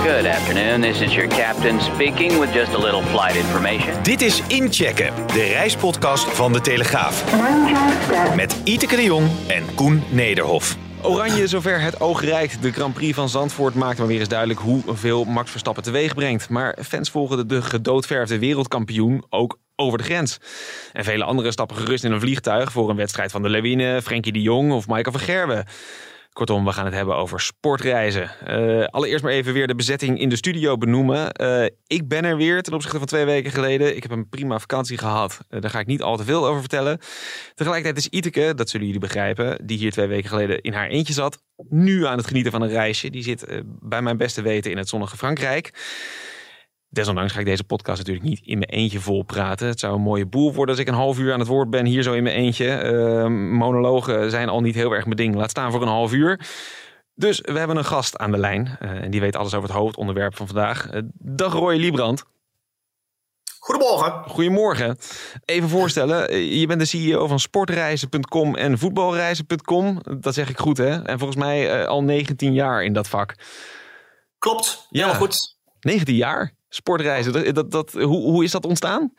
Good afternoon, this is your captain speaking with just a little flight information. Dit is Inchecken, de reispodcast van De Telegraaf. Met Iteke de Jong en Koen Nederhof. Oranje zover het oog reikt. De Grand Prix van Zandvoort maakt maar weer eens duidelijk hoeveel Max Verstappen teweeg brengt. Maar fans volgen de gedoodverfde wereldkampioen ook over de grens. En vele anderen stappen gerust in een vliegtuig voor een wedstrijd van de Lewine, Frenkie de Jong of Michael van Gerwen. Kortom, we gaan het hebben over sportreizen. Uh, allereerst maar even weer de bezetting in de studio benoemen. Uh, ik ben er weer ten opzichte van twee weken geleden. Ik heb een prima vakantie gehad. Uh, daar ga ik niet al te veel over vertellen. Tegelijkertijd is Iteke, dat zullen jullie begrijpen, die hier twee weken geleden in haar eentje zat, nu aan het genieten van een reisje. Die zit bij mijn beste weten in het zonnige Frankrijk. Desondanks ga ik deze podcast natuurlijk niet in mijn eentje vol praten. Het zou een mooie boel worden als ik een half uur aan het woord ben hier zo in mijn eentje. Uh, monologen zijn al niet heel erg mijn ding. Laat staan voor een half uur. Dus we hebben een gast aan de lijn. Uh, en die weet alles over het hoofdonderwerp van vandaag. Uh, dag Roy Liebrand. Goedemorgen. Goedemorgen. Even voorstellen, je bent de CEO van sportreizen.com en voetbalreizen.com. Dat zeg ik goed hè? En volgens mij al 19 jaar in dat vak. Klopt, ja. heel goed. 19 jaar? Sportreizen, dat, dat, hoe, hoe is dat ontstaan?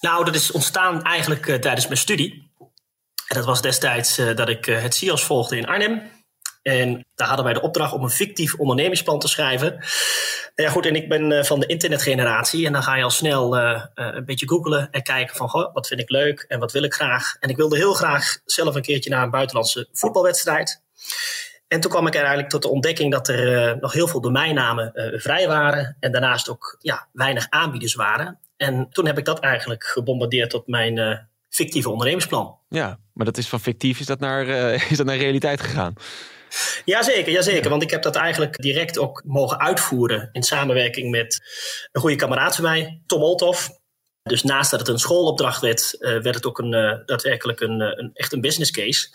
Nou, dat is ontstaan eigenlijk uh, tijdens mijn studie. En dat was destijds uh, dat ik uh, het CIAS volgde in Arnhem. En daar hadden wij de opdracht om een fictief ondernemingsplan te schrijven. Ja, goed, en ik ben van de internetgeneratie. En dan ga je al snel een beetje googlen en kijken van... Wat vind ik leuk en wat wil ik graag. En ik wilde heel graag zelf een keertje naar een buitenlandse voetbalwedstrijd. En toen kwam ik er eigenlijk tot de ontdekking dat er uh, nog heel veel domeinnamen uh, vrij waren. En daarnaast ook ja, weinig aanbieders waren. En toen heb ik dat eigenlijk gebombardeerd tot mijn uh, fictieve ondernemersplan. Ja, maar dat is van fictief, is dat naar, is dat naar realiteit gegaan? Jazeker, jazeker. Want ik heb dat eigenlijk direct ook mogen uitvoeren in samenwerking met een goede kameraad van mij, Tom Olthoff. Dus naast dat het een schoolopdracht werd, werd het ook een, daadwerkelijk een, een, echt een business case.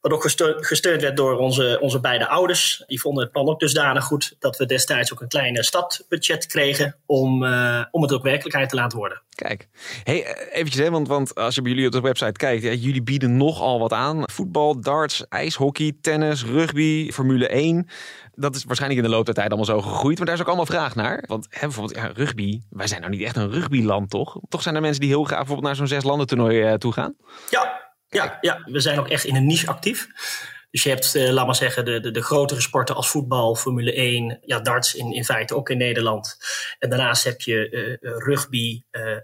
Wat ook gesteund, werd door onze, onze beide ouders. Die vonden het plan ook dusdanig goed dat we destijds ook een kleine stadbudget kregen om, uh, om het ook werkelijkheid te laten worden. Kijk, hey, eh, eventjes, hè, want, want als je bij jullie op de website kijkt, ja, jullie bieden nogal wat aan. Voetbal, darts, ijshockey, tennis, rugby, Formule 1 dat is waarschijnlijk in de loop der tijd allemaal zo gegroeid. Maar daar is ook allemaal vraag naar. Want hè, bijvoorbeeld ja, rugby. Wij zijn nou niet echt een rugbyland, toch? Toch zijn er mensen die heel graag bijvoorbeeld naar zo'n zes landen toernooi uh, toe gaan? Ja, ja, ja, we zijn ook echt in een niche actief. Dus je hebt, uh, laat maar zeggen, de, de, de, grotere sporten als voetbal, Formule 1, ja, darts in, in feite ook in Nederland. En daarnaast heb je uh, rugby, uh,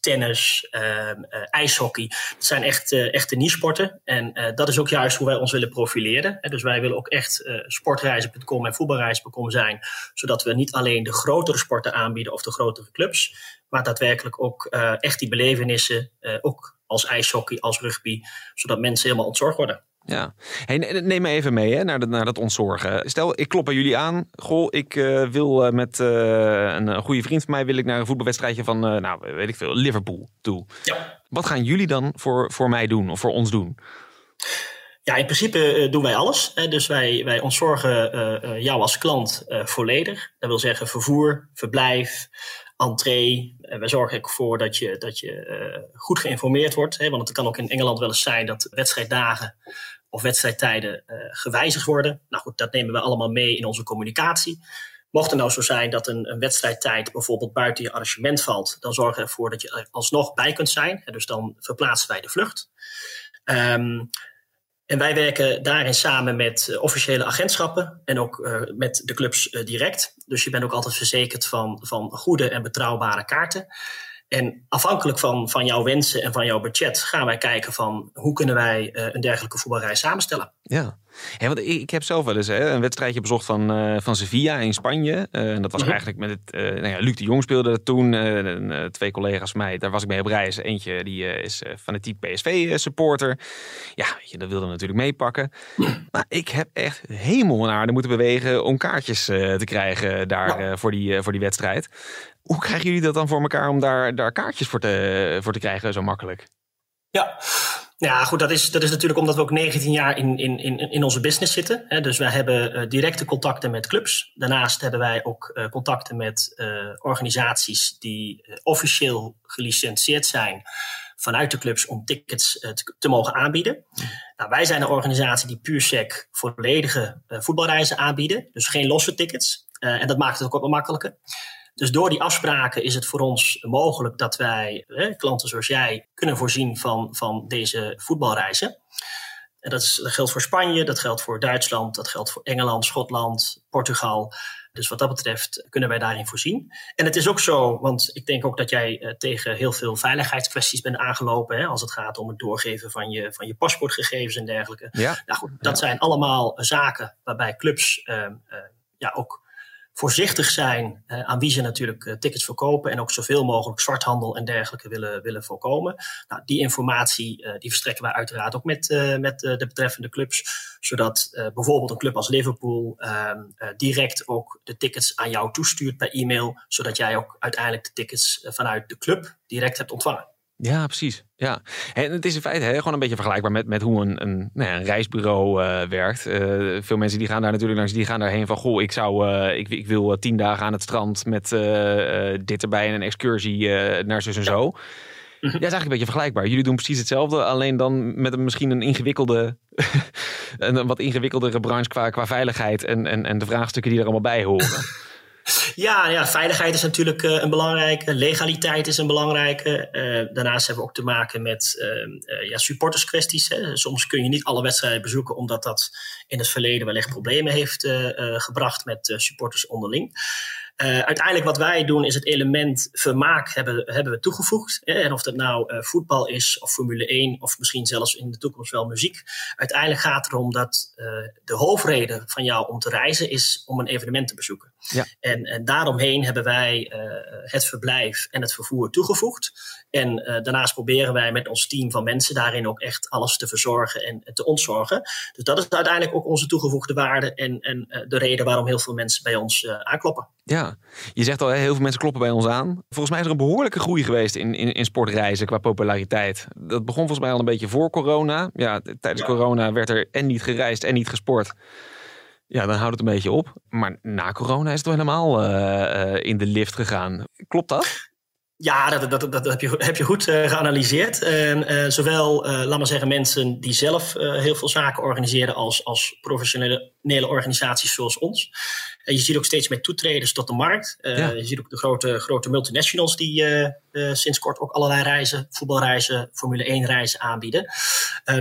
tennis, ehm, ijshockey. Dat zijn echt echte niche-sporten. En dat is ook juist hoe wij ons willen profileren. dus wij willen ook echt sportreizen.com en voetbalreizen.com zijn. Zodat we niet alleen de grotere sporten aanbieden of de grotere clubs. Maar daadwerkelijk ook echt die belevenissen ook als ijshockey, als rugby, zodat mensen helemaal ontzorgd worden. Ja, hey, neem me even mee hè, naar, de, naar dat ontzorgen. Stel, ik klop bij jullie aan. Goh, ik uh, wil uh, met uh, een goede vriend van mij wil ik naar een voetbalwedstrijdje van, nou, weet ik veel, Liverpool toe. Ja. Wat gaan jullie dan voor, voor mij doen of voor ons doen? Ja, in principe doen wij alles. Hè. Dus wij, wij ontzorgen jou als klant volledig. Dat wil zeggen vervoer, verblijf, entree. En we zorgen ervoor dat je, dat je uh, goed geïnformeerd wordt. Hè, want het kan ook in Engeland wel eens zijn dat wedstrijddagen of wedstrijdtijden uh, gewijzigd worden. Nou goed, dat nemen we allemaal mee in onze communicatie. Mocht het nou zo zijn dat een, een wedstrijdtijd bijvoorbeeld buiten je arrangement valt, dan zorgen we ervoor dat je er alsnog bij kunt zijn. Dus dan verplaatsen wij de vlucht. Um, en wij werken daarin samen met uh, officiële agentschappen en ook uh, met de clubs uh, direct. Dus je bent ook altijd verzekerd van, van goede en betrouwbare kaarten. En afhankelijk van, van jouw wensen en van jouw budget gaan wij kijken van hoe kunnen wij een dergelijke voetbalreis samenstellen. Ja, ja, want ik, heb zelf wel eens hè, een wedstrijdje bezocht van, uh, van Sevilla in Spanje. Uh, en dat was mhm. eigenlijk met het. Nou ja, Luc de Jong speelde dat toen. twee collega's van mij, daar was ik mee op reis. Eentje die is fanatiek PSV-supporter. Ja, weet je, dat wilde natuurlijk meepakken. Maar ik heb echt hemel en aarde moeten bewegen om kaartjes te krijgen daar voor, die, voor die wedstrijd. Hoe krijgen jullie dat dan voor elkaar om daar, daar kaartjes voor te, voor te krijgen zo makkelijk? Ja, ja, goed, dat is, dat is natuurlijk omdat we ook 19 jaar in, in, in, in onze business zitten. Dus wij hebben uh, directe contacten met clubs. Daarnaast hebben wij ook uh, contacten met uh, organisaties die officieel gelicentieerd zijn vanuit de clubs om tickets te, te, mogen aanbieden. Nou, wij zijn een organisatie die puur sec volledige voetbalreizen aanbieden. Dus geen losse tickets. en dat maakt het ook wat makkelijker. Dus door die afspraken is het voor ons mogelijk dat wij klanten zoals jij kunnen voorzien van, van deze voetbalreizen. En dat, is, dat geldt voor Spanje, dat geldt voor Duitsland, dat geldt voor Engeland, Schotland, Portugal. Dus wat dat betreft kunnen wij daarin voorzien. En het is ook zo, want ik denk ook dat jij eh, tegen heel veel veiligheidskwesties bent aangelopen. Hè, als het gaat om het doorgeven van je, van je paspoortgegevens en dergelijke. Ja. Nou goed, dat zijn allemaal zaken waarbij clubs uh, uh, ja, ook voorzichtig zijn uh, aan wie ze natuurlijk uh, tickets verkopen en ook zoveel mogelijk zwarthandel en dergelijke willen, willen voorkomen. Nou, die informatie uh, die verstrekken wij uiteraard ook met, met de betreffende clubs, zodat bijvoorbeeld een club als Liverpool ehm, direct ook de tickets aan jou toestuurt per e-mail, zodat jij ook uiteindelijk de tickets vanuit de club direct hebt ontvangen. Ja, precies. Ja. En het is in feite hè, gewoon een beetje vergelijkbaar met, met hoe een, een, nou ja, een reisbureau uh, werkt. Uh, veel mensen die gaan daar natuurlijk langs, die gaan daarheen van... goh, ik, zou, uh, ik, ik wil tien dagen aan het strand met dit erbij... en een excursie naar zus en zo. Ja. Ja, is eigenlijk een beetje vergelijkbaar. Jullie doen precies hetzelfde, alleen dan met een, misschien een ingewikkelde, een wat ingewikkeldere branche qua, qua veiligheid en, en, en de vraagstukken die er allemaal bij horen. Ja, ja, veiligheid is natuurlijk uh, een belangrijke. Legaliteit is een belangrijke. Uh, daarnaast hebben we ook te maken met uh, ja, supporterskwesties. Hè. Soms kun je niet alle wedstrijden bezoeken, omdat dat in het verleden wellicht problemen heeft gebracht met supporters onderling. Uh, uiteindelijk wat wij doen is het element vermaak hebben, hebben we toegevoegd. Hè? En of dat nou uh, voetbal is of Formule 1 of misschien zelfs in de toekomst wel muziek. Uiteindelijk gaat het erom dat uh, de hoofdreden van jou om te reizen is om een evenement te bezoeken. Ja. En, en daaromheen hebben wij het verblijf en het vervoer toegevoegd. En daarnaast proberen wij met ons team van mensen daarin ook echt alles te verzorgen en te ontzorgen. Dus dat is uiteindelijk ook onze toegevoegde waarde en, en de reden waarom heel veel mensen bij ons aankloppen. Ja, je zegt al, heel veel mensen kloppen bij ons aan. Volgens mij is er een behoorlijke groei geweest in, in, in sportreizen qua populariteit. Dat begon volgens mij al een beetje voor corona. Ja, tijdens corona werd er en niet gereisd en niet gesport. Ja, dan houdt het een beetje op. Maar na corona is het wel helemaal uh, uh, in de lift gegaan. Klopt dat? Ja, dat, dat, dat heb, je, heb je goed uh, geanalyseerd. Uh, uh, zowel, laat maar zeggen, mensen die zelf heel veel zaken organiseren als, als professionele organisaties zoals ons. je ziet ook steeds meer toetreders tot de markt. Ja. Je ziet ook de grote, grote multinationals die sinds kort ook allerlei reizen, voetbalreizen, Formule 1 reizen aanbieden.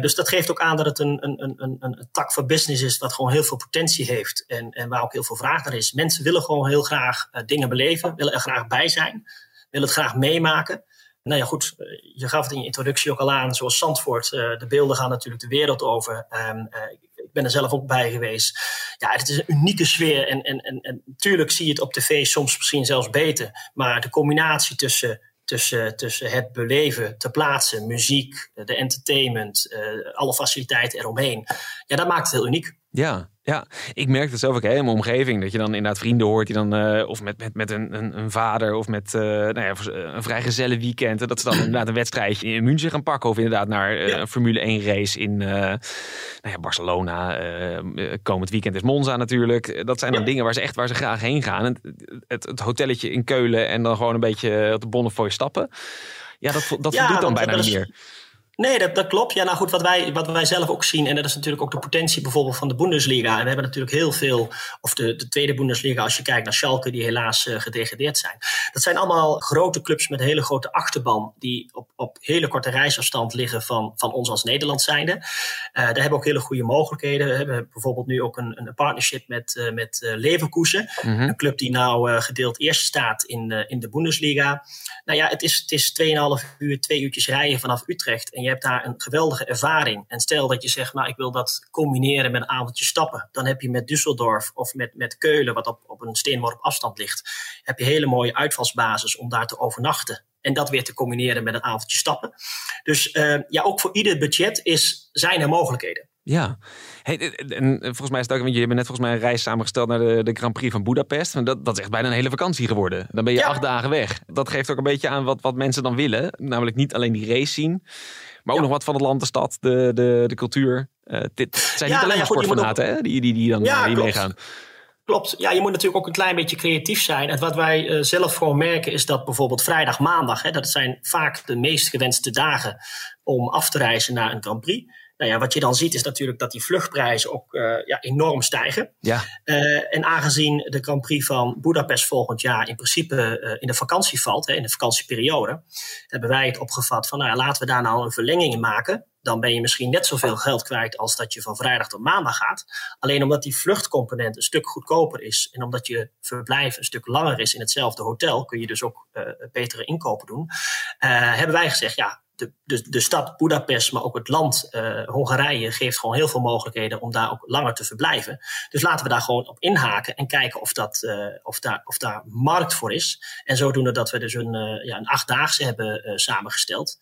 dus dat geeft ook aan dat het een, een, een, een, een tak van business is wat gewoon heel veel potentie heeft en, en waar ook heel veel vraag naar is. Mensen willen gewoon heel graag dingen beleven, willen er graag bij zijn wil het graag meemaken. Nou ja, goed, eh, je gaf het in je introductie ook al aan, zoals Zandvoort. Uh, de beelden gaan natuurlijk de wereld over. Um, uh, ik ben er zelf ook bij geweest. Ja, het is een unieke sfeer. En, en, en, natuurlijk zie je het op tv soms misschien zelfs beter. Maar de combinatie tussen, tussen, tussen het beleven ter plaatse, muziek, de entertainment, alle faciliteiten eromheen. Ja, dat maakt het heel uniek. Ja, ja, ik merk het zelf ook hè, in mijn omgeving. Dat je dan inderdaad vrienden hoort die dan, uh, of met, met, met een, een, een vader of met uh, nou ja, een vrijgezelle weekend. En dat ze dan inderdaad een wedstrijdje in München gaan pakken. Of inderdaad naar uh, ja. een Formule 1 race in nou ja, Barcelona. komend weekend is Monza natuurlijk. Dat zijn dan dingen waar ze echt waar ze graag heen gaan. Het, het, het, hotelletje in Keulen en dan gewoon een beetje op de Bonnefoy stappen. Ja, dat, dat voldoet dan bijna niet meer. Nee, dat, dat klopt. Ja, nou goed, wat wij, wat wij zelf ook zien, en dat is natuurlijk ook de potentie bijvoorbeeld van de Bundesliga. En we hebben natuurlijk heel veel, of de, de tweede Bundesliga, als je kijkt naar Schalke, die helaas uh, gedegradeerd zijn. Dat zijn allemaal grote clubs met een hele grote achterban, die op, op hele korte reisafstand liggen van, van ons als Nederland zijnde. Uh, daar hebben we ook hele goede mogelijkheden. We hebben bijvoorbeeld nu ook een, een partnership met, uh, met Leverkusen, mm -hmm. een club die nou gedeeld eerst staat in, in de Bundesliga. Nou ja, het is, het is 2,5 uur, twee uurtjes rijden vanaf Utrecht. En je hebt daar een geweldige ervaring. En stel dat je zegt, nou ik wil dat combineren met een avondje stappen. Dan heb je met Düsseldorf of met, met Keulen, wat op, op een steenworp afstand ligt, heb je hele mooie uitvalsbasis om daar te overnachten. En dat weer te combineren met een avondje stappen. Dus uh, ja, ook voor ieder budget is, zijn er mogelijkheden. Ja, hey, en volgens mij is het ook, want je hebt net volgens mij een reis samengesteld naar de, de Grand Prix van Budapest. En dat, dat is echt bijna een hele vakantie geworden. Dan ben je ja. acht dagen weg. Dat geeft ook een beetje aan wat, wat mensen dan willen. Namelijk niet alleen die race zien, maar ook nog wat van het land, de stad, de, de, de cultuur. Uh, dit zijn niet alleen maar sportfanaten ook... die, die, die dan ja, die meegaan. Klopt. Ja, je moet natuurlijk ook een klein beetje creatief zijn. En wat wij uh, zelf gewoon merken is dat bijvoorbeeld vrijdag, maandag, hè, dat zijn vaak de meest gewenste dagen om af te reizen naar een Grand Prix. Nou ja, wat je dan ziet is natuurlijk dat die vluchtprijzen ook ja, enorm stijgen. Ja. en aangezien de Grand Prix van Budapest volgend jaar in principe in de vakantie valt, hè, in de vakantieperiode, hebben wij het opgevat van nou ja, laten we daar nou een verlenging in maken dan ben je misschien net zoveel geld kwijt als dat je van vrijdag tot maandag gaat. Alleen omdat die vluchtcomponent een stuk goedkoper is en omdat je verblijf een stuk langer is in hetzelfde hotel, kun je dus ook uh, betere inkopen doen. Uh, hebben wij gezegd, ja, de, de, stad Budapest, maar ook het land uh, Hongarije geeft gewoon heel veel mogelijkheden om daar ook langer te verblijven. Dus laten we daar gewoon op inhaken en kijken of, dat, uh, of, daar, of daar markt voor is. En zodoende dat we dus een, uh, ja, een achtdaagse hebben samengesteld.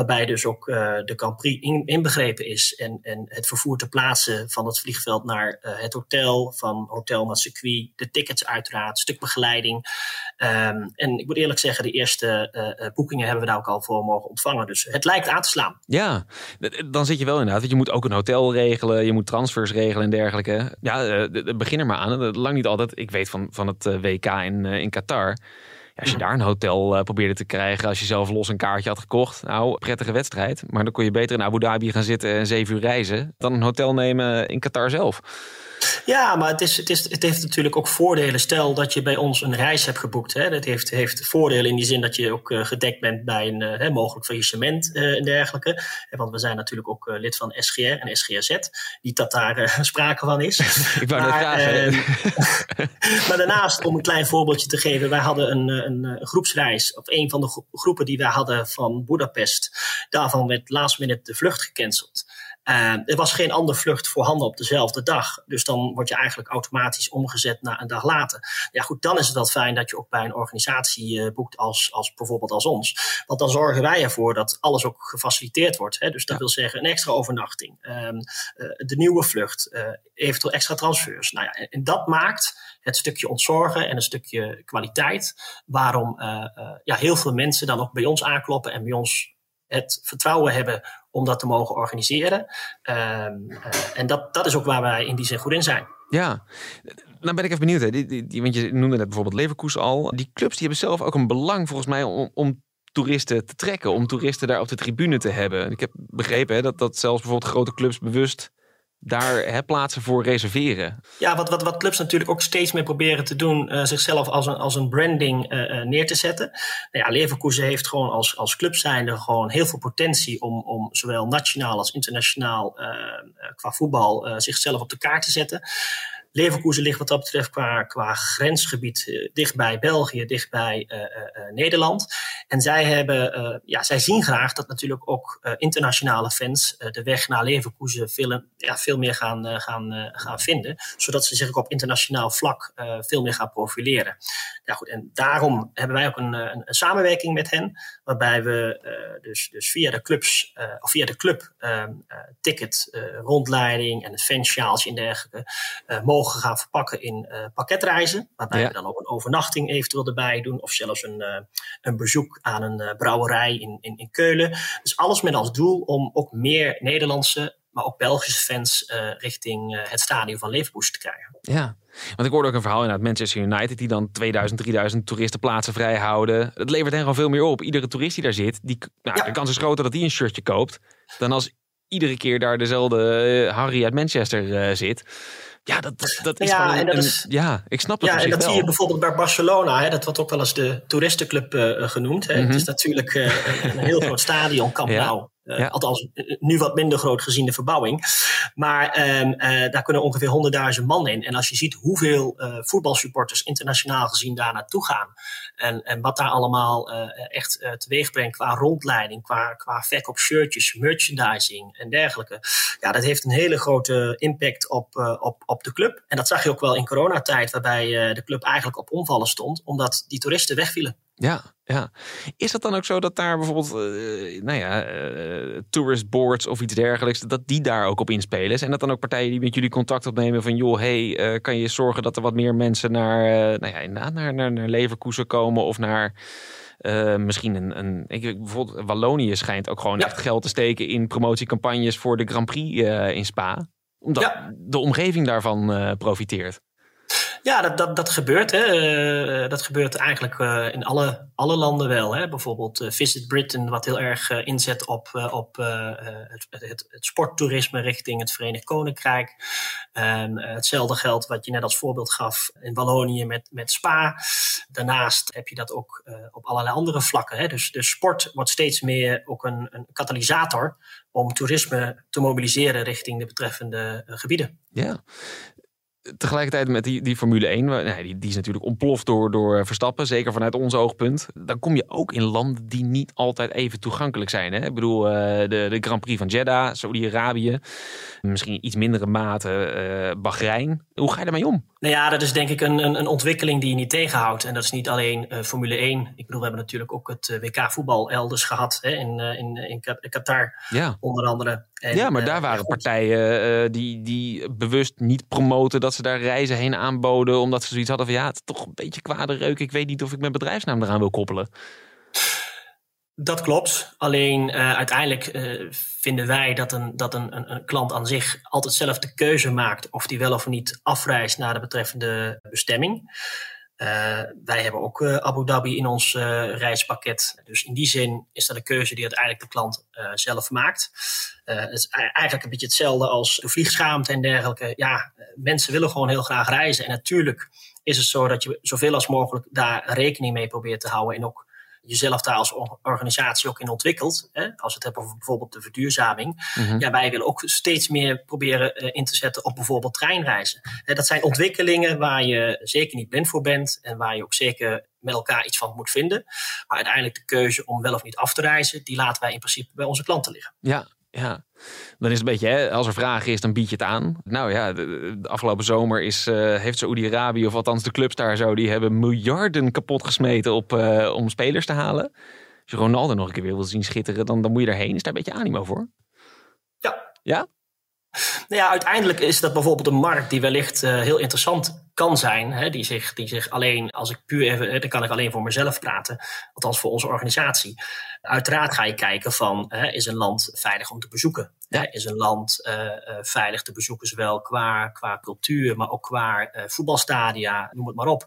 Waarbij dus ook uh, de Grand in, inbegrepen is. En, en het vervoer te plaatsen van het vliegveld naar uh, het hotel, van hotel naar circuit, de tickets uiteraard, stuk begeleiding. Um, en ik moet eerlijk zeggen, de eerste uh, boekingen hebben we daar ook al voor mogen ontvangen. Dus het lijkt aan te slaan. Ja, dan zit je wel inderdaad. Want je moet ook een hotel regelen, je moet transfers regelen en dergelijke. Ja, begin er maar aan. Lang niet altijd. Ik weet van, van het WK in, in Qatar als je daar een hotel uh, probeerde te krijgen, als je zelf los een kaartje had gekocht, nou, prettige wedstrijd. Maar dan kon je beter in Abu Dhabi gaan zitten en zeven uur reizen dan een hotel nemen in Qatar zelf. Ja, maar het, is, het, is, het heeft natuurlijk ook voordelen. Stel dat je bij ons een reis hebt geboekt. Hè, dat heeft, heeft voordelen in die zin dat je ook uh, gedekt bent bij een uh, mogelijk faillissement uh, en dergelijke. Want we zijn natuurlijk ook lid van SGR en SGRZ. Niet dat daar sprake van is. Ik wou maar, vragen. maar daarnaast, om een klein voorbeeldje te geven. Wij hadden een, een, groepsreis. Of een van de groepen die wij hadden van Budapest. Daarvan werd last minute de vlucht gecanceld. Uh, er was geen andere vlucht voorhanden op dezelfde dag. Dus dan word je eigenlijk automatisch omgezet naar een dag later. Ja, goed, dan is het wel fijn dat je ook bij een organisatie uh, boekt als, als bijvoorbeeld als ons. Want dan zorgen wij ervoor dat alles ook gefaciliteerd wordt. Hè? Dus dat wil zeggen een extra overnachting, um, uh, de nieuwe vlucht, eventueel extra transfers. Nou ja, en dat maakt het stukje ontzorgen en een stukje kwaliteit. Waarom ja, heel veel mensen dan ook bij ons aankloppen en bij ons het vertrouwen hebben om dat te mogen organiseren. Um, uh, en dat, dat is ook waar wij in die zin goed in zijn. Ja, nou ben ik even benieuwd. Hè. Die, die, die, want je noemde net bijvoorbeeld Leverkusen al. Die clubs die hebben zelf ook een belang volgens mij om, om toeristen te trekken. Om toeristen daar op de tribune te hebben. Ik heb begrepen hè, dat, dat zelfs bijvoorbeeld grote clubs bewust daar hè, plaatsen voor reserveren. Ja, wat, wat, wat clubs natuurlijk ook steeds meer proberen te doen, uh, zichzelf als een, als een branding uh, uh, neer te zetten. Nou ja, Leverkusen heeft gewoon als, als club zijnde gewoon heel veel potentie om, om zowel nationaal als internationaal qua voetbal zichzelf op de kaart te zetten. Leverkusen ligt wat dat betreft qua, qua grensgebied uh, dichtbij België, dichtbij uh, uh, Nederland. En zij, hebben, ja, zij zien graag dat natuurlijk ook internationale fans de weg naar Leverkusen veel, ja, veel meer gaan, gaan, gaan vinden. Zodat ze zich ook op internationaal vlak veel meer gaan profileren. Ja, goed, en daarom hebben wij ook een, een, samenwerking met hen. Waarbij we dus, dus via de clubs, of via de club ticket, rondleiding en het fansjaaltje en dergelijke mogen mogen gaan verpakken in uh, pakketreizen. Waarbij we dan ook een overnachting eventueel erbij doen. Of zelfs een, uh, een bezoek aan een uh, brouwerij in, in, in Keulen. Dus alles met als doel om ook meer Nederlandse, maar ook Belgische fans richting het stadion van Leverkusen te krijgen. Ja, want ik hoorde ook een verhaal inderdaad. Manchester United die dan 2000, 3000 toeristenplaatsen vrij houden. Dat levert hen gewoon veel meer op. Iedere toerist die daar zit, die, nou, ja. de kans is groter dat hij een shirtje koopt. Dan als iedere keer daar dezelfde Harry uit Manchester zit. Ja, dat, dat, dat is ja, en dat is, ja, ik snap het Ja, en dat zie je bijvoorbeeld bij Barcelona. Hè, dat wordt ook wel eens de toeristenclub uh, genoemd. Hè. Mm -hmm. Het is natuurlijk uh, een, een heel groot stadion, Camp Nou. Uh, ja. Althans, nu wat minder groot gezien de verbouwing. Maar um, uh, daar kunnen ongeveer 100.000 man in. En als je ziet hoeveel uh, voetbalsupporters internationaal gezien daar naartoe gaan. En, en wat daar allemaal echt teweeg brengt qua rondleiding, qua, qua verkoop shirtjes, merchandising en dergelijke. Ja, dat heeft een hele grote impact op, op, op de club. En dat zag je ook wel in coronatijd, waarbij de club eigenlijk op omvallen stond, omdat die toeristen wegvielen. Ja, ja. Is dat dan ook zo dat daar bijvoorbeeld, uh, nou ja, uh, tourist boards of iets dergelijks, dat die daar ook op inspelen? En dat dan ook partijen die met jullie contact opnemen van, joh, hey, uh, kan je zorgen dat er wat meer mensen naar, nou ja, naar, naar, naar Leverkusen komen of naar misschien een, een ik, bijvoorbeeld Wallonië schijnt ook gewoon ja. echt geld te steken in promotiecampagnes voor de Grand Prix in Spa, omdat ja. de omgeving daarvan profiteert. Ja, dat, dat, dat gebeurt. Hè. Uh, dat gebeurt eigenlijk uh, in alle, alle landen wel. Hè. Bijvoorbeeld uh, Visit Britain, wat heel erg inzet op, op het, het, het, sporttoerisme richting het Verenigd Koninkrijk. hetzelfde geldt wat je net als voorbeeld gaf in Wallonië met, met Spa. Daarnaast heb je dat ook op allerlei andere vlakken. Hè. Dus, dus sport wordt steeds meer ook een, een katalysator om toerisme te mobiliseren richting de betreffende gebieden. Ja, tegelijkertijd met die, die Formule 1, nee, die, die is natuurlijk ontploft door, door Verstappen, zeker vanuit ons oogpunt. Dan kom je ook in landen die niet altijd even toegankelijk zijn. Hè? Ik bedoel, uh, de, de Grand Prix van Jeddah, Saudi-Arabië, misschien iets mindere mate uh, Bahrein. Hoe ga je daarmee om? Nou ja, dat is denk ik een, een, een ontwikkeling die je niet tegenhoudt. En dat is niet alleen uh, Formule 1. Ik bedoel, we hebben natuurlijk ook het WK voetbal elders gehad, hè, in, in, in Qatar ja. onder andere. En, ja, maar daar waren partijen die, die bewust niet promoten dat ze daar reizen heen aanboden. Omdat ze zoiets hadden van ja, het is toch een beetje kwade reuk. Ik weet niet of ik mijn bedrijfsnaam eraan wil koppelen. Dat klopt. Alleen uh, uiteindelijk uh, vinden wij dat, een, dat een, een, een, klant aan zich altijd zelf de keuze maakt of die wel of niet afreist naar de betreffende bestemming. Uh, wij hebben ook uh, Abu Dhabi in ons uh, reispakket. Dus in die zin is dat een keuze die uiteindelijk de klant zelf maakt. het is eigenlijk een beetje hetzelfde als de vliegschaamte en dergelijke. Ja, mensen willen gewoon heel graag reizen. En natuurlijk is het zo dat je zoveel als mogelijk daar rekening mee probeert te houden. En ook jezelf daar als organisatie ook in ontwikkelt. Hè? Als we het hebben over bijvoorbeeld de verduurzaming. Mhm. Ja, wij willen ook steeds meer proberen uh, in te zetten op bijvoorbeeld treinreizen. Hè, dat zijn ontwikkelingen waar je zeker niet blind voor bent en waar je ook zeker met elkaar iets van moet vinden. Maar uiteindelijk de keuze om wel of niet af te reizen, die laten wij in principe bij onze klanten liggen. Ja, ja, dan is het een beetje, hè, als er vragen is, dan bied je het aan. Nou ja, de, afgelopen zomer is, uh, heeft Saoedi-Arabië, of althans de clubs daar zo, die hebben miljarden kapot gesmeten op, uh, om spelers te halen. Als je Ronaldo nog een keer weer wil zien schitteren, dan, dan moet je daarheen. Is daar een beetje animo voor? Ja. Ja? Nou ja, uiteindelijk is dat bijvoorbeeld een markt die wellicht uh, heel interessant kan zijn. Hè, die, zich, die zich alleen, als ik puur even, dan kan ik alleen voor mezelf praten, althans voor onze organisatie. Uiteraard ga je kijken van, hè, is een land veilig om te bezoeken? Ja. Is een land uh, uh, veilig te bezoeken, zowel qua, qua cultuur, maar ook qua voetbalstadia, noem het maar op.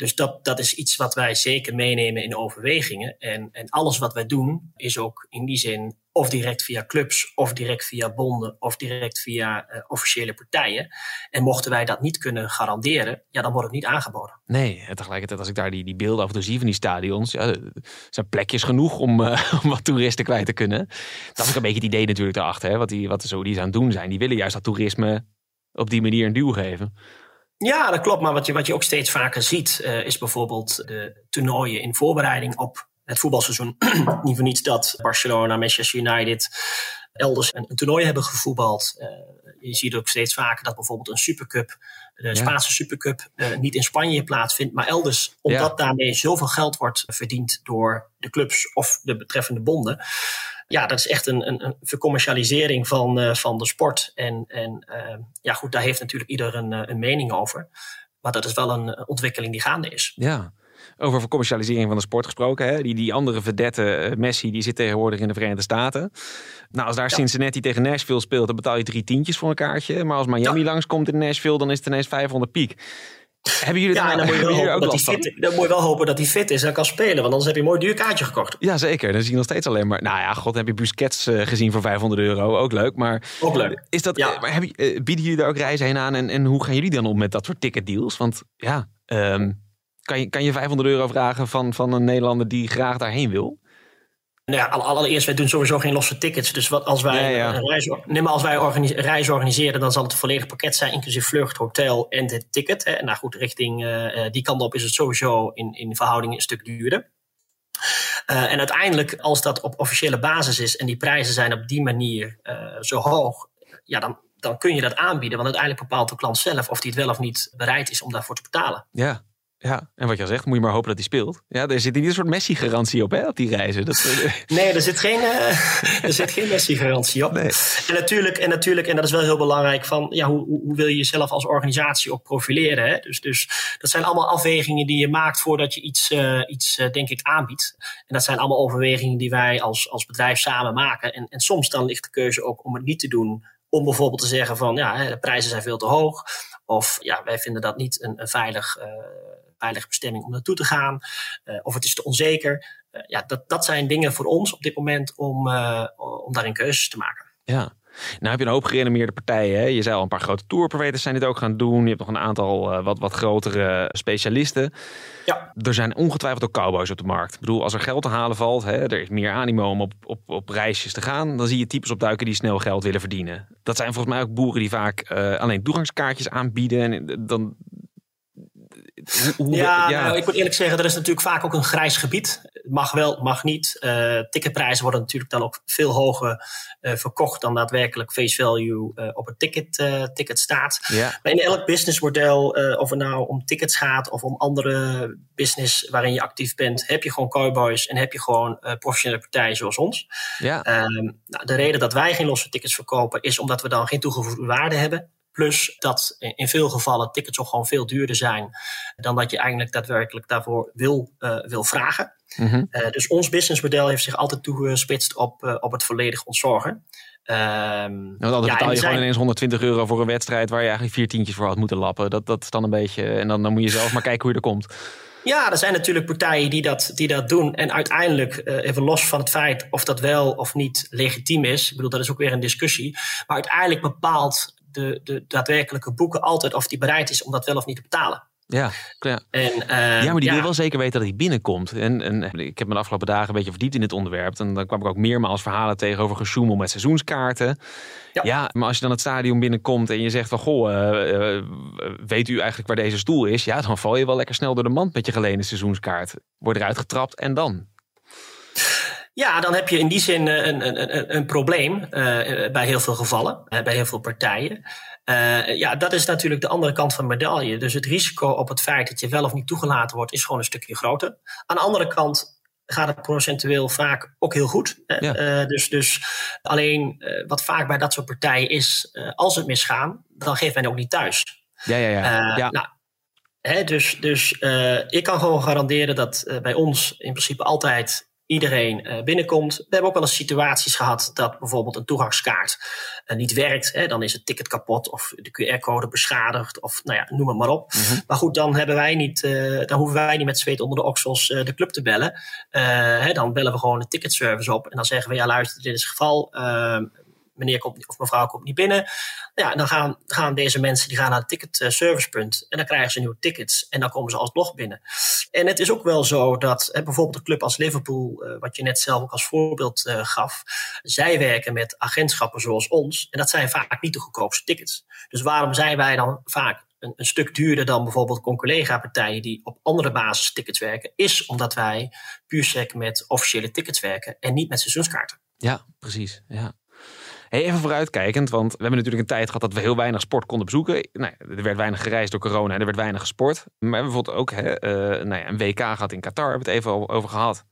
Dus dat, dat is iets wat wij zeker meenemen in overwegingen. En, en alles wat wij doen is ook in die zin of direct via clubs, of direct via bonden, of direct via uh, officiële partijen. En mochten wij dat niet kunnen garanderen, ja, dan wordt het niet aangeboden. Nee, en tegelijkertijd als ik daar die, die beelden af en zie van die stadions, ja, er zijn plekjes genoeg om, uh, om wat toeristen kwijt te kunnen. Dat is een beetje het idee natuurlijk daarachter, hè, wat, die, wat de Saudis aan het doen zijn. Die willen juist dat toerisme op die manier een duw geven. Ja, dat klopt. Maar wat je, wat je ook steeds vaker ziet, uh, is bijvoorbeeld de toernooien in voorbereiding op het voetbalseizoen. Niet voor niets dat Barcelona, Manchester United elders een, een toernooi hebben gevoetbald. Uh, je ziet ook steeds vaker dat bijvoorbeeld een Supercup, de Spaanse Supercup, uh, niet in Spanje plaatsvindt, maar elders. Omdat ja. daarmee zoveel geld wordt verdiend door de clubs of de betreffende bonden. Ja, dat is echt een, een, een vercommercialisering van, uh, van de sport. En, en ja, goed, daar heeft natuurlijk ieder een, een mening over. Maar dat is wel een ontwikkeling die gaande is. Ja, over commercialisering van de sport gesproken. Hè? Die, die andere vedette, uh, Messi, die zit tegenwoordig in de Verenigde Staten. Nou, als daar ja. Cincinnati tegen Nashville speelt, dan betaal je drie tientjes voor een kaartje. Maar als Miami ja. langskomt in Nashville, dan is het ineens 500 piek. Hebben jullie ja, dan, moet je wel hopen dat hij fit, dan moet je wel hopen dat hij fit is en kan spelen. Want anders heb je een mooi duur kaartje gekocht. Ja, zeker. Dan zie je nog steeds alleen maar... Nou ja, god, heb je Busquets uh, gezien voor 500 euro. Ook leuk. Maar, ook leuk. Is dat, ja. maar heb je, uh, bieden jullie daar ook reizen heen aan? En, en hoe gaan jullie dan om met dat soort ticketdeals? Want ja... Um, kan je, kan je 500 euro vragen van, van een Nederlander die graag daarheen wil? Nou ja, allereerst, wij doen sowieso geen losse tickets. Dus wat als wij, ja, reis, nee, maar als wij reis organiseren, dan zal het een volledig pakket zijn, inclusief vlucht, hotel en het ticket. Hè. Nou goed, richting uh, die kant op is het sowieso in, in verhouding een stuk duurder. Uh, en uiteindelijk, als dat op officiële basis is en die prijzen zijn op die manier uh, zo hoog, ja, dan, dan kun je dat aanbieden. Want uiteindelijk bepaalt de klant zelf of hij het wel of niet bereid is om daarvoor te betalen. Ja, ja, en wat je al zegt, moet je maar hopen dat hij speelt. Ja, er zit niet een soort Messi-garantie op, hè, op die reizen. Dat, nee, er zit geen, uh, er zit geen Messi-garantie op. Nee. En, natuurlijk, en natuurlijk, en dat is wel heel belangrijk, van ja, hoe, hoe wil je jezelf als organisatie ook profileren? Hè? Dus, dus dat zijn allemaal afwegingen die je maakt voordat je iets, uh, iets uh, denk ik, aanbiedt. En dat zijn allemaal overwegingen die wij als, als bedrijf samen maken. En, en soms dan ligt de keuze ook om het niet te doen om bijvoorbeeld te zeggen van ja, de prijzen zijn veel te hoog. Of ja, wij vinden dat niet een, een veilig, uh, veilige bestemming om naartoe te gaan. Uh, of het is te onzeker. Uh, ja, dat, dat zijn dingen voor ons op dit moment om, om daarin keuzes te maken. Ja, nou heb je een hoop gerenommeerde partijen. Hè? Je zei al, een paar grote tourproviders zijn dit ook gaan doen. Je hebt nog een aantal uh, wat, wat grotere specialisten. Ja. Er zijn ongetwijfeld ook cowboys op de markt. Ik bedoel, als er geld te halen valt, hè, er is meer animo om op, op, op reisjes te gaan. Dan zie je types opduiken die snel geld willen verdienen. Dat zijn volgens mij ook boeren die vaak uh, alleen toegangskaartjes aanbieden. En dan, hoe, ja, ja. Nou, ik moet eerlijk zeggen, er is natuurlijk vaak ook een grijs gebied. Mag wel, mag niet. Uh, ticketprijzen worden natuurlijk dan ook veel hoger uh, verkocht dan daadwerkelijk face value uh, op het ticket, ticket staat. Ja. Maar in elk businessmodel, of het nou om tickets gaat of om andere business waarin je actief bent, heb je gewoon cowboys en heb je gewoon professionele partijen zoals ons. Ja. nou, de reden dat wij geen losse tickets verkopen is omdat we dan geen toegevoegde waarde hebben. Plus dat in veel gevallen tickets ook gewoon veel duurder zijn dan dat je eigenlijk daadwerkelijk daarvoor wil, uh, wil vragen. Mm -hmm. uh, dus ons businessmodel heeft zich altijd toegespitst op, uh, op het volledig ontzorgen. Um, dan ja, betaal je gewoon ineens 120 euro voor een wedstrijd waar je eigenlijk vier tientjes voor had moeten lappen. Dat, dat is dan een beetje. En dan, dan moet je zelf maar kijken hoe je er komt. Ja, er zijn natuurlijk partijen die dat, die dat doen. En uiteindelijk, uh, even los van het feit of dat wel of niet legitiem is. Ik bedoel, dat is ook weer een discussie. Maar uiteindelijk bepaalt de, de daadwerkelijke boeken altijd of die bereid is om dat wel of niet te betalen. Ja, ja. En, uh, ja maar die ja. wil wel zeker weten dat hij binnenkomt. En, en ik heb me de afgelopen dagen een beetje verdiept in dit onderwerp. En dan kwam ik ook meermaals verhalen tegenover gesjoemel met seizoenskaarten. Ja. ja. maar als je dan het stadion binnenkomt en je zegt van... Goh, uh, uh, weet u eigenlijk waar deze stoel is? Ja, dan val je wel lekker snel door de mand met je geleende seizoenskaart. Word eruit getrapt en dan? Ja, dan heb je in die zin een, een, een, een probleem uh, bij heel veel gevallen, uh, bij heel veel partijen. Uh, ja, dat is natuurlijk de andere kant van de medaille. Dus het risico op het feit dat je wel of niet toegelaten wordt, is gewoon een stukje groter. Aan de andere kant gaat het procentueel vaak ook heel goed. Ja. dus, dus alleen wat vaak bij dat soort partijen is, als het misgaan, dan geeft men ook niet thuis. Ja, ja, ja. ja. Nou, hè, dus dus ik kan gewoon garanderen dat bij ons in principe altijd iedereen uh, binnenkomt. We hebben ook wel eens situaties gehad dat bijvoorbeeld een toegangskaart uh, niet werkt. Hè, dan is het ticket kapot of de QR-code beschadigd of nou ja, noem het maar op. Mm -hmm. Maar goed, dan, hebben wij niet, uh, dan hoeven wij niet met zweet onder de oksels de club te bellen. Hè, dan bellen we gewoon de ticketservice op en dan zeggen we ja luister, dit is het geval. Meneer komt of mevrouw komt niet binnen. Ja, dan gaan, gaan deze mensen die gaan naar het ticketservicepunt en dan krijgen ze nieuwe tickets en dan komen ze alsnog binnen. En het is ook wel zo dat hè, bijvoorbeeld een club als Liverpool, uh, wat je net zelf ook als voorbeeld uh, gaf, zij werken met agentschappen zoals ons en dat zijn vaak niet de goedkoopste tickets. Dus waarom zijn wij dan vaak een, een stuk duurder dan bijvoorbeeld conculega-partijen die op andere basis tickets werken, is omdat wij puur sec met officiële tickets werken en niet met seizoenskaarten. Ja, precies. Ja. Hey, even vooruitkijkend, want we hebben natuurlijk een tijd gehad dat we heel weinig sport konden bezoeken. Nou, er werd weinig gereisd door corona en er werd weinig gesport. Maar we hebben bijvoorbeeld ook hè, uh, nou ja, een WK gehad in Qatar, hebben we het even over gehad.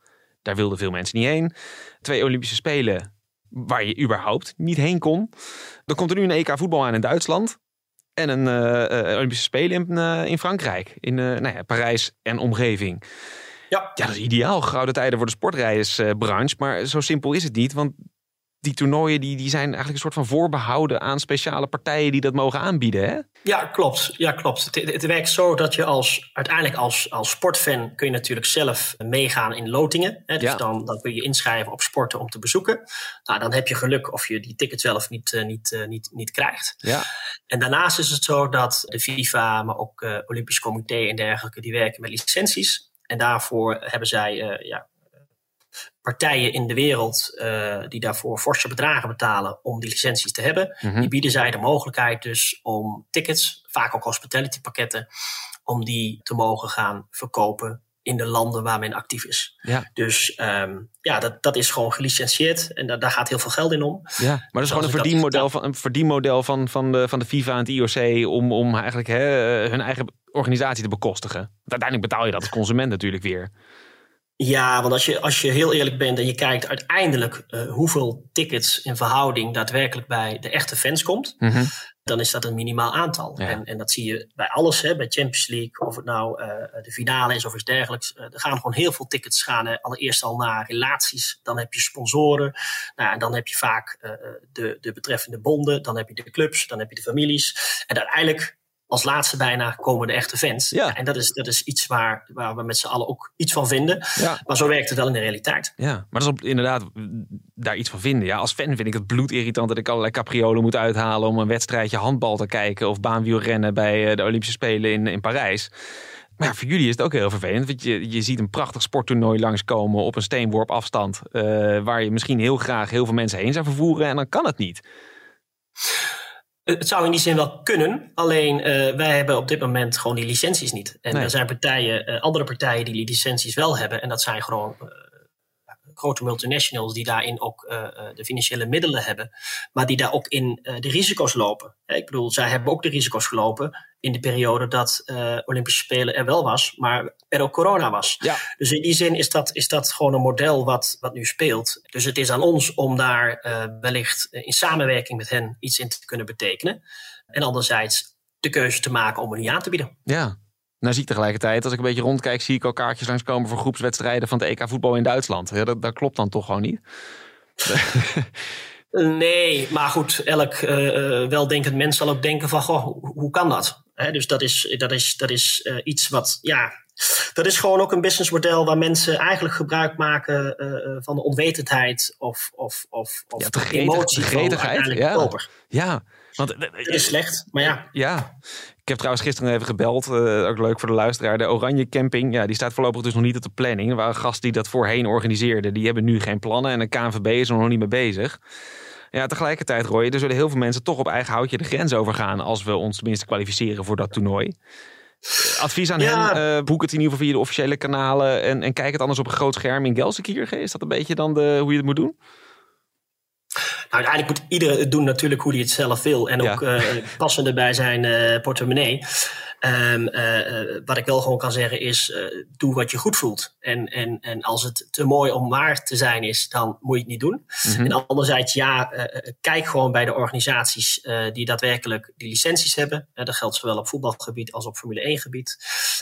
Daar wilden veel mensen niet heen. Twee Olympische Spelen waar je überhaupt niet heen kon. Dan komt er nu een EK voetbal aan in Duitsland. En een uh, Olympische Spelen in, uh, in Frankrijk, in nou ja, Parijs en omgeving. Ja. ja, dat is ideaal. Gouden tijden voor de sportrijdersbranche. Maar zo simpel is het niet, want die toernooien die, die zijn eigenlijk een soort van voorbehouden aan speciale partijen die dat mogen aanbieden. Hè? Ja, klopt. Ja, klopt. Het, het, werkt zo dat je als uiteindelijk als, als sportfan kun je natuurlijk zelf meegaan in lotingen. Hè? Dus Ja. dan, dan kun je inschrijven op sporten om te bezoeken. Nou, dan heb je geluk of je die ticket zelf niet, uh, niet, uh, niet, niet krijgt. Ja. En daarnaast is het zo dat de FIFA, maar ook uh, Olympisch Comité en dergelijke, die werken met licenties. En daarvoor hebben zij ja, partijen in de wereld uh, die daarvoor forse bedragen betalen om die licenties te hebben. Mhm. Die bieden zij de mogelijkheid dus om tickets, vaak ook hospitality pakketten, om die te mogen gaan verkopen in de landen waar men actief is. Ja. Dus um, ja, dat, dat is gewoon gelicentieerd en da daar gaat heel veel geld in om. Ja, maar dat is gewoon een verdienmodel, van, een verdienmodel van, van, de, van de FIFA en het IOC om, om eigenlijk hè, hun eigen organisatie te bekostigen. Uiteindelijk betaal je dat als consument natuurlijk weer. Ja, want als je, als je heel eerlijk bent en je kijkt uiteindelijk uh, hoeveel tickets in verhouding daadwerkelijk bij de echte fans komt. Mm -hmm. dan is dat een minimaal aantal. Ja. En, en dat zie je bij alles, hè, bij Champions League, of het nou uh, de finale is of iets dergelijks. Uh, er gaan gewoon heel veel tickets gaan. Hè. Allereerst al naar relaties, dan heb je sponsoren. Nou, en dan heb je vaak uh, de, de betreffende bonden, dan heb je de clubs, dan heb je de families. En uiteindelijk als laatste bijna komen de echte fans. Ja. En dat is, dat is iets waar, waar we met z'n allen ook iets van vinden. Ja. Maar zo werkt het wel in de realiteit. Ja, maar dat is op, inderdaad daar iets van vinden. Ja, als fan vind ik het bloedirritant dat ik allerlei capriolen moet uithalen om een wedstrijdje handbal te kijken of baanwielrennen bij de Olympische Spelen in, in Parijs. Maar ja, voor jullie is het ook heel vervelend. Want je, je ziet een prachtig sporttoernooi langskomen op een steenworp afstand. Uh, waar je misschien heel graag heel veel mensen heen zou vervoeren. En dan kan het niet. Het zou in die zin wel kunnen, alleen uh, wij hebben op dit moment gewoon die licenties niet. En nee. er zijn partijen, uh, andere partijen die die licenties wel hebben. En dat zijn gewoon grote multinationals die daarin ook de financiële middelen hebben. Maar die daar ook in de risico's lopen. Ik bedoel, zij hebben ook de risico's gelopen in de periode dat Olympische Spelen er wel was, maar er ook corona was. Ja. Dus in die zin is dat, is dat gewoon een model wat, wat nu speelt. Dus het is aan ons om daar wellicht in samenwerking met hen iets in te kunnen betekenen. En anderzijds de keuze te maken om er niet aan te bieden. Ja, nou zie ik tegelijkertijd, als ik een beetje rondkijk, zie ik al kaartjes langskomen voor groepswedstrijden van het EK voetbal in Duitsland. Ja, dat, dat klopt dan toch gewoon niet? nee, maar goed, elk uh, weldenkend mens zal ook denken van, goh, hoe, hoe kan dat? He, dus dat is, dat is, dat is uh, iets wat, ja, dat is gewoon ook een businessmodel waar mensen eigenlijk gebruik maken uh, van de onwetendheid of, of, of, of ja, de emotie gretigheid, van ja. koper. Ja, want dat is slecht, maar ja. Ja, ik heb trouwens gisteren even gebeld, uh, ook leuk voor de luisteraar. De Oranje Camping, ja, die staat voorlopig dus nog niet op de planning. Er waren gasten die dat voorheen organiseerden, die hebben nu geen plannen en de KNVB is er nog niet mee bezig. Ja, tegelijkertijd, Roy, er zullen heel veel mensen toch op eigen houtje de grens overgaan als we ons tenminste kwalificeren voor dat toernooi. Advies aan Ja. hen, uh, boek het in ieder geval via de officiële kanalen en, en kijk het anders op een groot scherm in Gelsenkirchen. Is dat een beetje dan de, hoe je het moet doen? Nou, uiteindelijk moet iedereen het doen natuurlijk hoe hij het zelf wil. En ook uh, passende bij zijn uh, portemonnee. Um, uh, wat ik wel gewoon kan zeggen is, doe wat je goed voelt. En, en, en als het te mooi om waar te zijn is, dan moet je het niet doen. Mhm. En anderzijds, ja, kijk gewoon bij de organisaties die daadwerkelijk die licenties hebben. dat geldt zowel op voetbalgebied als op Formule 1 gebied.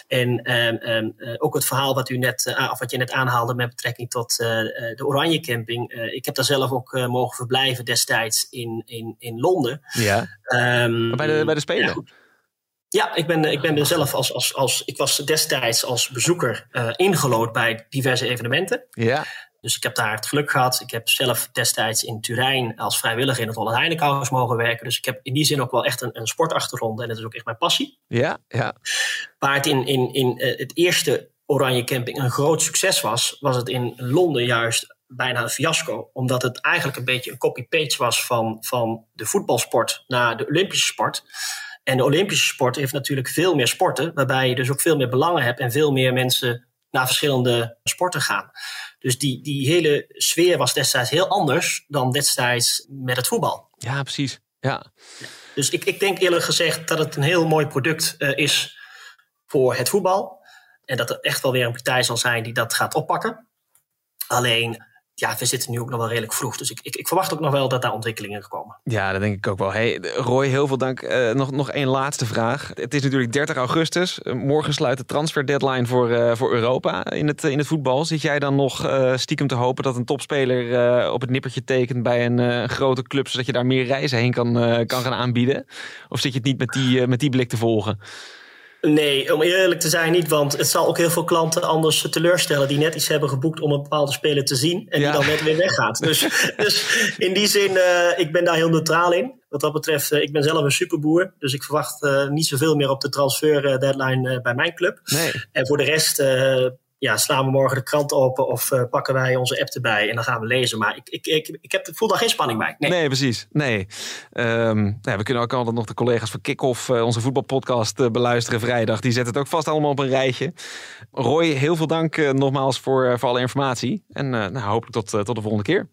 En um, um, ook het verhaal wat, u net, of wat je net aanhaalde met betrekking tot de Oranje Camping. ik heb daar zelf ook mogen verblijven destijds in, in, in Londen. Ja. Um, bij, de, bij de Spelen? Ja. Ja, ik ben, ik ben zelf als, als, als. Ik was destijds als bezoeker uh, ingelood bij diverse evenementen. Ja. Dus ik heb daar het geluk gehad. Ik heb zelf destijds in Turijn als vrijwilliger in het Holland Heinekenhuis mogen werken. Dus ik heb in die zin ook wel echt een, een sportachtergrond. En dat is ook echt mijn passie. Ja, ja. Waar het in, in, in uh, het eerste Oranje Camping een groot succes was, was het in Londen juist bijna een fiasco. Omdat het eigenlijk een beetje een copy-paste was van, van de voetbalsport naar de Olympische sport. En de Olympische sport heeft natuurlijk veel meer sporten, waarbij je dus ook veel meer belangen hebt en veel meer mensen naar verschillende sporten gaan. Dus die, die hele sfeer was destijds heel anders dan destijds met het voetbal. Ja, precies. Ja. Dus ik, ik denk eerlijk gezegd dat het een heel mooi product uh, is voor het voetbal. En dat er echt wel weer een partij zal zijn die dat gaat oppakken. Alleen, ja, we zitten nu ook nog wel redelijk vroeg. Dus ik, ik, ik, verwacht ook nog wel dat daar ontwikkelingen komen. Ja, dat denk ik ook wel. Hey, Roy, heel veel dank. Uh, nog, nog één laatste vraag. Het is natuurlijk 30 augustus. Morgen sluit de transfer deadline voor, uh, voor Europa in het, in het voetbal. Zit jij dan nog stiekem te hopen dat een topspeler op het nippertje tekent bij een grote club, zodat je daar meer reizen heen kan, kan gaan aanbieden? Of zit je het niet met die, met die blik te volgen? Nee, om eerlijk te zijn niet, want het zal ook heel veel klanten anders teleurstellen die net iets hebben geboekt om een bepaalde speler te zien en Ja. die dan net weer weggaat. Dus, dus in die zin, uh, ik ben daar heel neutraal in. Wat dat betreft, uh, ik ben zelf een superboer, dus ik verwacht uh, niet zoveel meer op de transfer deadline bij mijn club. Nee. En voor de rest ja, slaan we morgen de krant open of uh, pakken wij onze app erbij en dan gaan we lezen. Maar ik, ik, ik, ik heb, voel daar geen spanning bij. Nee, nee precies. Nee. Um, ja, we kunnen ook altijd nog de collega's van Kick-Off, uh, onze voetbalpodcast, uh, beluisteren vrijdag. Die zetten het ook vast allemaal op een rijtje. Roy, heel veel dank nogmaals voor, voor alle informatie. En nou, hopelijk tot, tot de volgende keer.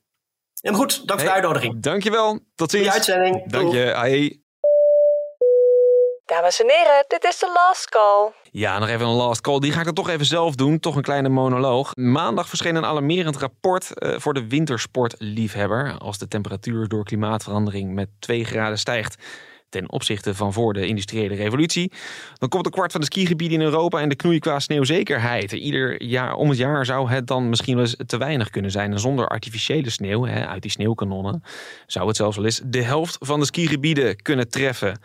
En goed, dank voor de uitnodiging. Dankjewel. Tot ziens. Uitzending. Dank je. Hey. Dames en heren, dit is de last call. Ja, nog even een last call. Die ga ik dan toch even zelf doen. Toch een kleine monoloog. Maandag verscheen een alarmerend rapport uh, voor de wintersportliefhebber. Als de temperatuur door klimaatverandering met 2 graden stijgt ten opzichte van voor de industriële revolutie. Dan komt een kwart van de skigebieden in Europa en de knoei qua sneeuwzekerheid. Ieder jaar om het jaar zou het dan misschien wel eens te weinig kunnen zijn. En zonder artificiële sneeuw hè, uit die sneeuwkanonnen zou het zelfs wel eens de helft van de skigebieden kunnen treffen.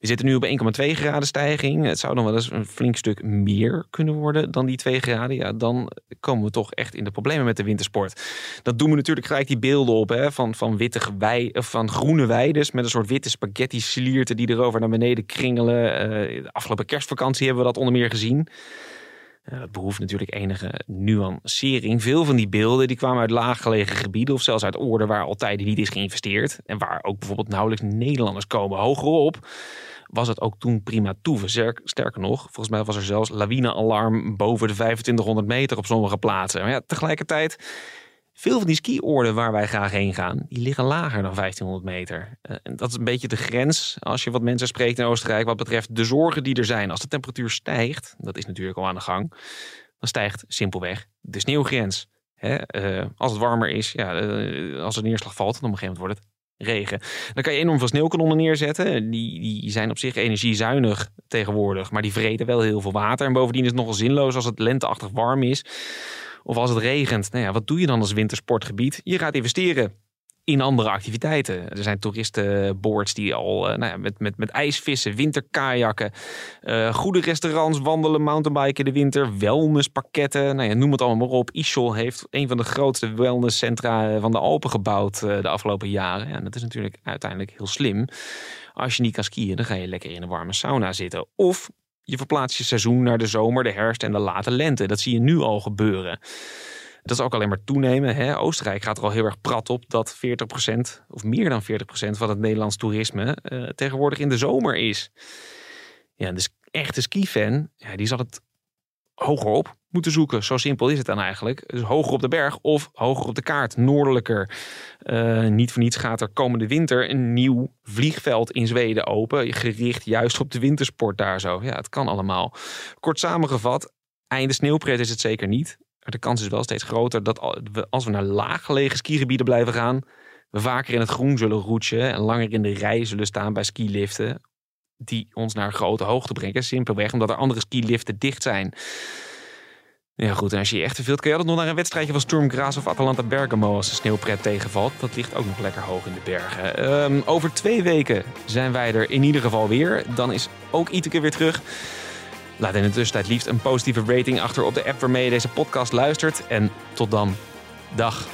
We zitten nu op 1,2 graden stijging. Het zou dan wel eens een flink stuk meer kunnen worden dan die 2 graden. Ja, dan komen we toch echt in de problemen met de wintersport. Dat doen we natuurlijk gelijk die beelden op hè, van, van, witte wei, van groene weides met een soort witte spaghetti slierten die erover naar beneden kringelen. Uh, de afgelopen kerstvakantie hebben we dat onder meer gezien. Dat behoeft natuurlijk enige nuancering. Veel van die beelden die kwamen uit laaggelegen gebieden of zelfs uit oorden waar altijd niet is geïnvesteerd. En waar ook bijvoorbeeld nauwelijks Nederlanders komen. Hogerop was het ook toen prima toeven. Sterker nog, volgens mij was er zelfs lawinealarm boven de 2500 meter op sommige plaatsen. Maar ja, tegelijkertijd, veel van die skioorden waar wij graag heen gaan, die liggen lager dan 1500 meter. Uh, en dat is een beetje de grens als je wat mensen spreekt in Oostenrijk wat betreft de zorgen die er zijn. Als de temperatuur stijgt, dat is natuurlijk al aan de gang, dan stijgt simpelweg de sneeuwgrens. Uh, als het warmer is, ja, uh, als er neerslag valt, dan op een gegeven moment wordt het regen. Dan kan je enorm veel sneeuwkanonnen neerzetten. Die, die zijn op zich energiezuinig tegenwoordig, maar die vreten wel heel veel water. En bovendien is het nogal zinloos als het lenteachtig warm is. Of als het regent. Nou ja, wat doe je dan als wintersportgebied? Je gaat investeren in andere activiteiten. Er zijn toeristenboards die al uh, nou ja, met, met, met ijsvissen, winterkajakken, uh, goede restaurants, wandelen, mountainbiken in de winter, wellnesspakketten. Nou ja, noem het allemaal maar op. Ischol heeft een van de grootste wellnesscentra van de Alpen gebouwd de afgelopen jaren. Ja, dat is natuurlijk uiteindelijk heel slim. Als je niet kan skiën, dan ga je lekker in een warme sauna zitten. Of je verplaatst je seizoen naar de zomer, de herfst en de late lente. Dat zie je nu al gebeuren. Dat is ook alleen maar toenemen. Hè? Oostenrijk gaat er al heel erg prat op dat 40% of meer dan 40% van het Nederlands toerisme uh, tegenwoordig in de zomer is. Ja, dus echte ski-fan, ja, die zal het hoger op moeten zoeken. Zo simpel is het dan eigenlijk. Dus hoger op de berg of hoger op de kaart, noordelijker. Uh, niet voor niets gaat er komende winter een nieuw vliegveld in Zweden open. Gericht juist op de wintersport daar zo. Ja, het kan allemaal. Kort samengevat, einde sneeuwpret is het zeker niet. Maar de kans is wel steeds groter dat we, als we naar laaggelegen skigebieden blijven gaan, we vaker in het groen zullen roetsen en langer in de rij zullen staan bij skiliften die ons naar grote hoogte brengen. Simpelweg omdat er andere skiliften dicht zijn. Ja goed, en als je je echt te veel kan je altijd nog naar een wedstrijdje van Sturm Graz of Atalanta Bergamo als de sneeuwpret tegenvalt. Dat ligt ook nog lekker hoog in de bergen. Um, over twee weken zijn wij er in ieder geval weer. Dan is ook Iteke weer terug. Laat in de tussentijd liefst een positieve rating achter op de app waarmee je deze podcast luistert. En tot dan. Dag.